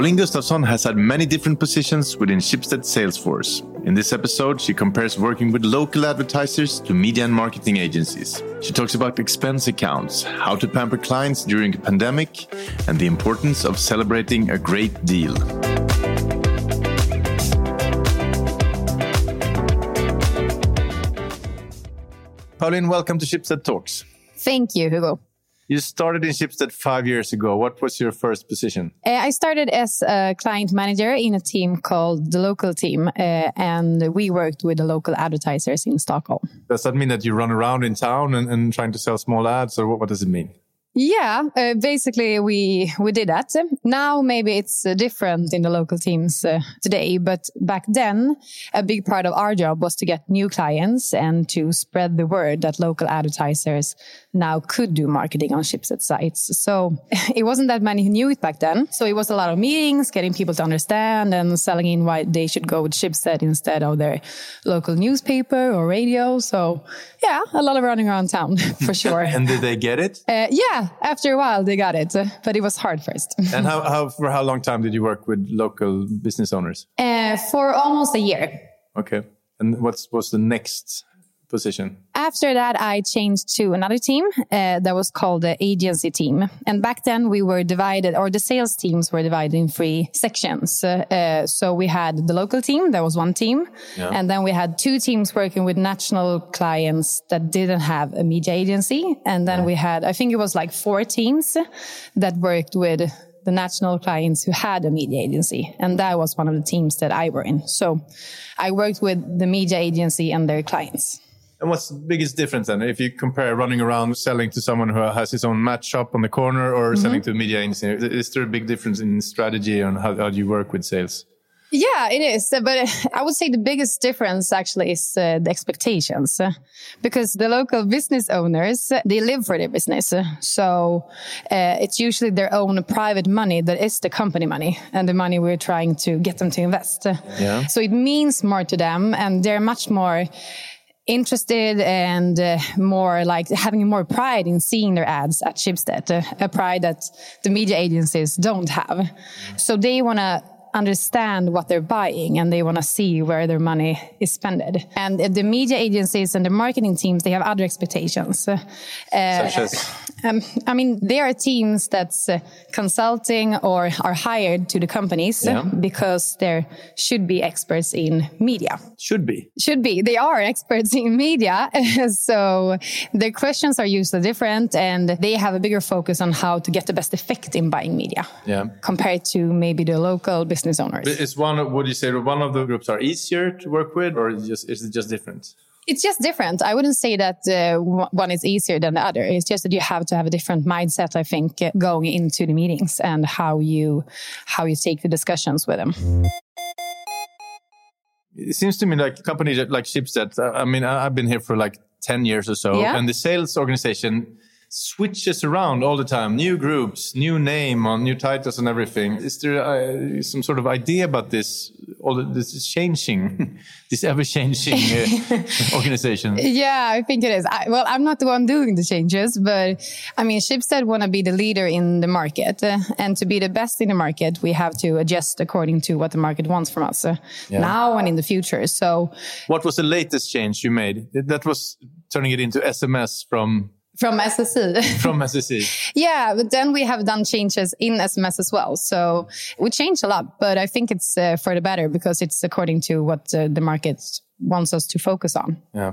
Pauline Gustafsson has had many different positions within Schibsted Salesforce. In this episode, she compares working with local advertisers to media and marketing agencies. She talks about expense accounts, how to pamper clients during a pandemic, and the importance of celebrating a great deal. Pauline, welcome to Schibsted Talks. Thank you, Hugo. You started in Schibsted five years ago. What was your first position? Uh, I started as a client manager in a team called the local team, uh, and we worked with the local advertisers in Stockholm. Does that mean that you run around in town and, and trying to sell small ads, or what, what does it mean? Yeah, uh, basically we we did that. Now maybe it's uh, different in the local teams uh, today, but back then a big part of our job was to get new clients and to spread the word that local advertisers now could do marketing on Schibsted sites. So it wasn't that many who knew it back then. So it was a lot of meetings, getting people to understand and selling in why they should go with Schibsted instead of their local newspaper or radio. So yeah, a lot of running around town for sure. and did they get it? Uh, yeah, after a while they got it, but it was hard first. and how, how, for how long time did you work with local business owners? Uh, for almost a year. Okay. And what's was the next position? After that, I changed to another team uh, that was called the agency team. And back then, we were divided, or the sales teams were divided in three sections. Uh, so we had the local team, that was one team. Yeah. And then we had two teams working with national clients that didn't have a media agency. And then yeah. we had, I think it was like four teams that worked with the national clients who had a media agency. And that was one of the teams that I were in. So I worked with the media agency and their clients. And what's the biggest difference then if you compare running around selling to someone who has his own match shop on the corner or mm-hmm. selling to a media agency? Is there a big difference in strategy and how, how do you work with sales? Yeah, it is. But I would say the biggest difference actually is uh, the expectations because the local business owners, they live for their business. So uh, it's usually their own private money that is the company money and the money we're trying to get them to invest. Yeah. So it means more to them and they're much more interested and uh, more like having more pride in seeing their ads at Schibsted, uh, a pride that the media agencies don't have. So they want to understand what they're buying and they want to see where their money is spent. And the media agencies and the marketing teams, they have other expectations. Uh, Such as? Um, I mean, there are teams that's uh, consulting or are hired to the companies yeah. because there should be experts in media. Should be. Should be. They are experts in media. so their questions are usually different and they have a bigger focus on how to get the best effect in buying media. Yeah. Compared to maybe the local business business owners. Is one, would you say one of the groups are easier to work with or is, just, is it just different? It's just different. I wouldn't say that uh, one is easier than the other. It's just that you have to have a different mindset, I think, uh, going into the meetings and how you, how you take the discussions with them. It seems to me like companies like Schibsted, uh, I mean, I've been here for like 10 years or so, yeah. and the sales organization switches around all the time. New groups, new name on new titles and everything. Is there uh, some sort of idea about this? All this is changing, this ever changing uh, organization. Yeah, I think it is. I, well, I'm not the one doing the changes, but I mean, Schibsted want to be the leader in the market, uh, and to be the best in the market, we have to adjust according to what the market wants from us uh, yeah. now and in the future. So, what was the latest change you made? That was turning it into SMS from from SSE. From SSE. yeah, but then we have done changes in SMS as well. So we changed a lot, but I think it's uh, for the better because it's according to what uh, the market wants us to focus on. Yeah,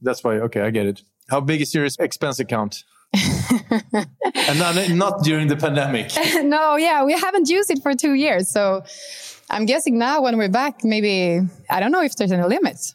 that's why. Okay, I get it. How big is your expense account? and not, not during the pandemic. no, yeah, we haven't used it for two years. So I'm guessing now when we're back, maybe, I don't know if there's any limits.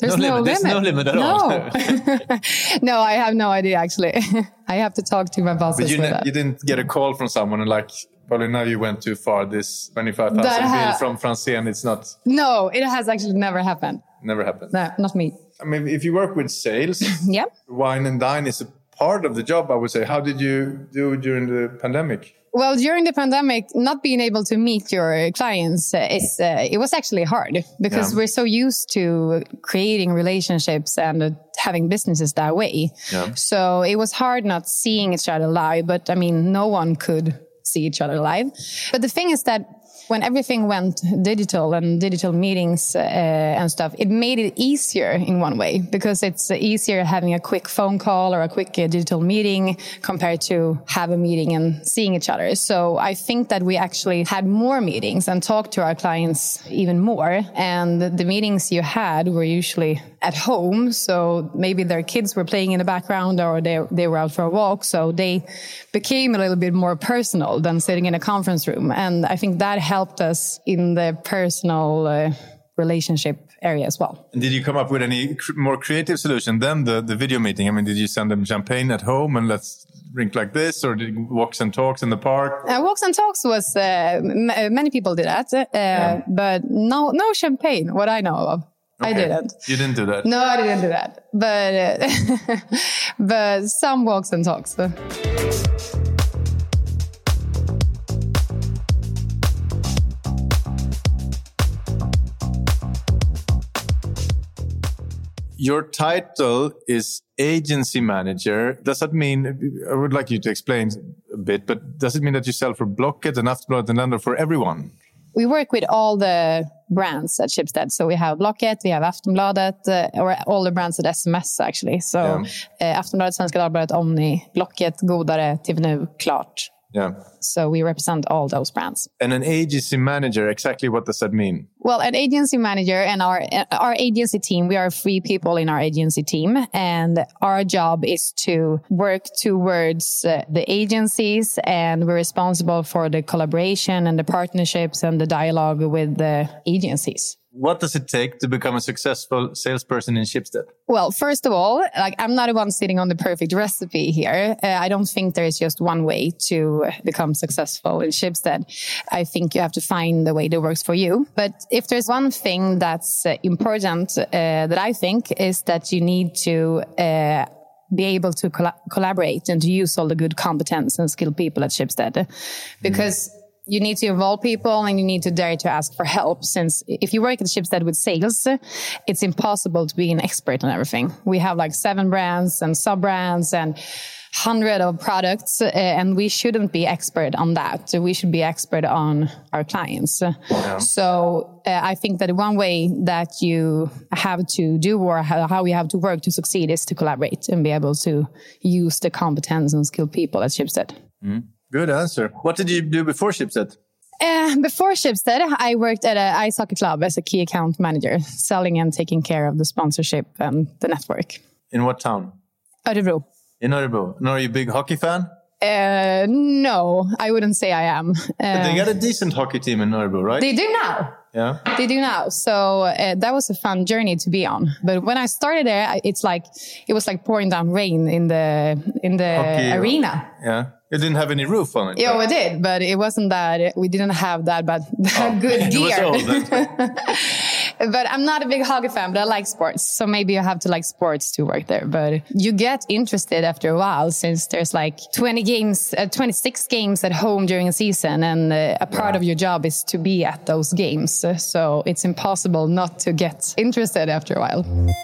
There's no, no limit. There's no limit at no. all. no, I have no idea actually. I have to talk to my bosses. But you, you didn't get a call from someone and like, probably now you went too far. This 25,000 bill from Franzén, it's not. No, it has actually never happened. Never happened. No, not me. I mean, if you work with sales, yeah, wine and dine is a part of the job, I would say. How did you do during the pandemic? Well, during the pandemic, not being able to meet your clients uh, is uh, it was actually hard because yeah. we're so used to creating relationships and uh, having businesses that way. Yeah. So it was hard not seeing each other live. But I mean, no one could see each other live. But the thing is that when everything went digital and digital meetings uh, and stuff, it made it easier in one way because it's easier having a quick phone call or a quick uh, digital meeting compared to have a meeting and seeing each other. So I think that we actually had more meetings and talked to our clients even more. And the meetings you had were usually at home. So maybe their kids were playing in the background or they, they were out for a walk. So they became a little bit more personal than sitting in a conference room. And I think that helped us in the personal uh, relationship area as well. And did you come up with any cr more creative solution than the, the video meeting? I mean, did you send them champagne at home and let's drink like this, or did walks and talks in the park? Uh, walks and talks was uh, many people did that, uh, yeah. but no no champagne. What I know of. Okay. I didn't. You didn't do that. No, I didn't do that. But uh, but some walks and talks. Your title is agency manager. Does that mean, I would like you to explain a bit, but does it mean that you sell for Blocket and Aftonbladet and Lendo for everyone? We work with all the brands at Schibsted. So we have Blocket, we have Aftonbladet, uh, or all the brands at SMS actually. So yeah. uh, Aftonbladet, Svenska Dagbladet, Omni, Blocket, Godare, TV Nu, Klart. Yeah. So we represent all those brands. And an agency manager, exactly what does that mean? Well, an agency manager and our our agency team, we are three people in our agency team, and our job is to work towards uh, the agencies, and we're responsible for the collaboration and the partnerships and the dialogue with the agencies what does it take to become a successful salesperson in Schibsted? Well, first of all, like I'm not the one sitting on the perfect recipe here. Uh, I don't think there is just one way to become successful in Schibsted. I think you have to find the way that works for you. But if there's one thing that's uh, important uh, that I think is that you need to uh, be able to collaborate and to use all the good competence and skilled people at Schibsted Because mm you need to involve people and you need to dare to ask for help. Since if you work at Schibsted with sales, it's impossible to be an expert on everything. We have like seven brands and sub brands and hundred of products, uh, and we shouldn't be expert on that. We should be expert on our clients. Yeah. So uh, I think that one way that you have to do or how you have to work to succeed is to collaborate and be able to use the competence and skilled people at Schibsted. Mm. Good answer. What did you do before Schibsted? Uh, before Schibsted, I worked at an ice hockey club as a key account manager, selling and taking care of the sponsorship and the network. In what town? Örebro. In Örebro. And are you a big hockey fan? Uh, no, I wouldn't say I am. Uh, they got a decent hockey team in Örebro, right? They do now. Yeah. They do now. So uh, that was a fun journey to be on. But when I started there, it's like it was like pouring down rain in the in the hockey, arena. Yeah. It didn't have any roof on it. Yeah, we did, but it wasn't that. We didn't have that, but that oh, good gear. but I'm not a big hockey fan, but I like sports. So maybe you have to like sports to work there. But you get interested after a while since there's like 20 games, uh, 26 games at home during a season. And uh, a part of your job is to be at those games. So it's impossible not to get interested after a while.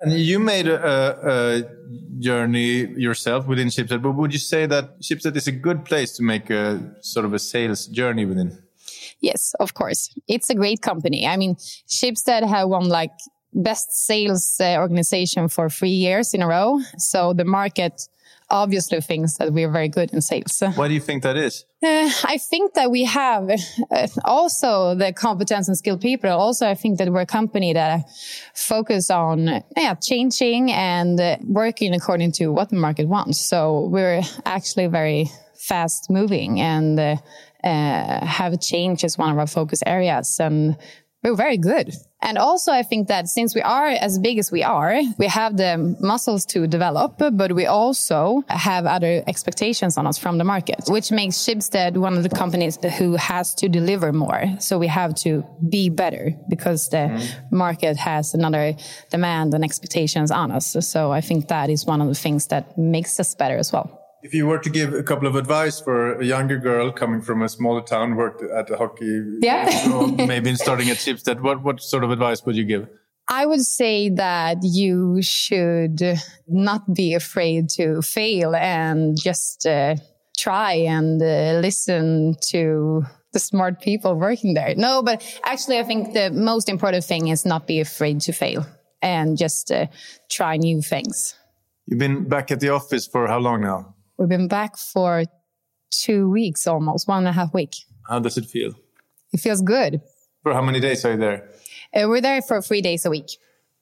And you made a, a, journey yourself within Schibsted, but would you say that Schibsted is a good place to make a sort of a sales journey within? Yes, of course. It's a great company. I mean, Schibsted have won like best sales uh, organization for three years in a row. So the market obviously thinks that we're very good in sales. Why do you think that is? Uh, I think that we have uh, also the competence and skilled people. Also, I think that we're a company that focus on yeah, changing and uh, working according to what the market wants. So we're actually very fast moving and uh, uh, have change as one of our focus areas. And we're very good. And also, I think that since we are as big as we are, we have the muscles to develop, but we also have other expectations on us from the market, which makes Schibsted one of the companies who has to deliver more. So we have to be better because the mm. market has another demand and expectations on us. So I think that is one of the things that makes us better as well. If you were to give a couple of advice for a younger girl coming from a smaller town, worked at a hockey, yeah, maybe starting at Schibsted, what what sort of advice would you give? I would say that you should not be afraid to fail and just uh, try and uh, listen to the smart people working there. No, but actually, I think the most important thing is not be afraid to fail and just uh, try new things. You've been back at the office for how long now? We've been back for two weeks almost, one and a half week. How does it feel? It feels good. For how many days are you there? Uh, we're there for three days a week.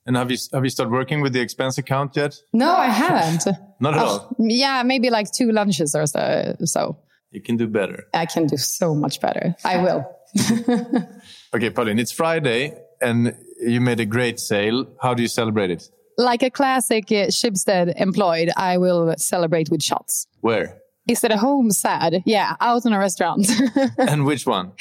And have you have you started working with the expense account yet? No, I haven't. Not at oh, all. Yeah, maybe like two lunches or so. So you can do better. I can do so much better. I will. okay, Pauline, it's Friday and you made a great sale. How do you celebrate it? Like a classic uh, Schibsted employed, I will celebrate with shots. Where? Is it a home sad? Yeah, out in a restaurant. and which one?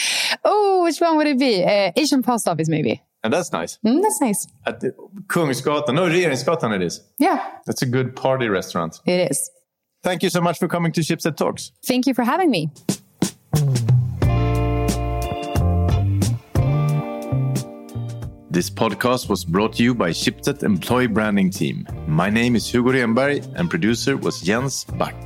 Oh, which one would it be? Uh, Asian post office, maybe. And that's nice. Mm, that's nice. At the Kungsgatan, no, Regeringsgatan it is. Yeah. That's a good party restaurant. It is. Thank you so much for coming to Schibsted Talks. Thank you for having me. This podcast was brought to you by Schibsted Employee Branding Team. My name is Hugo Renberg and producer was Jens Back.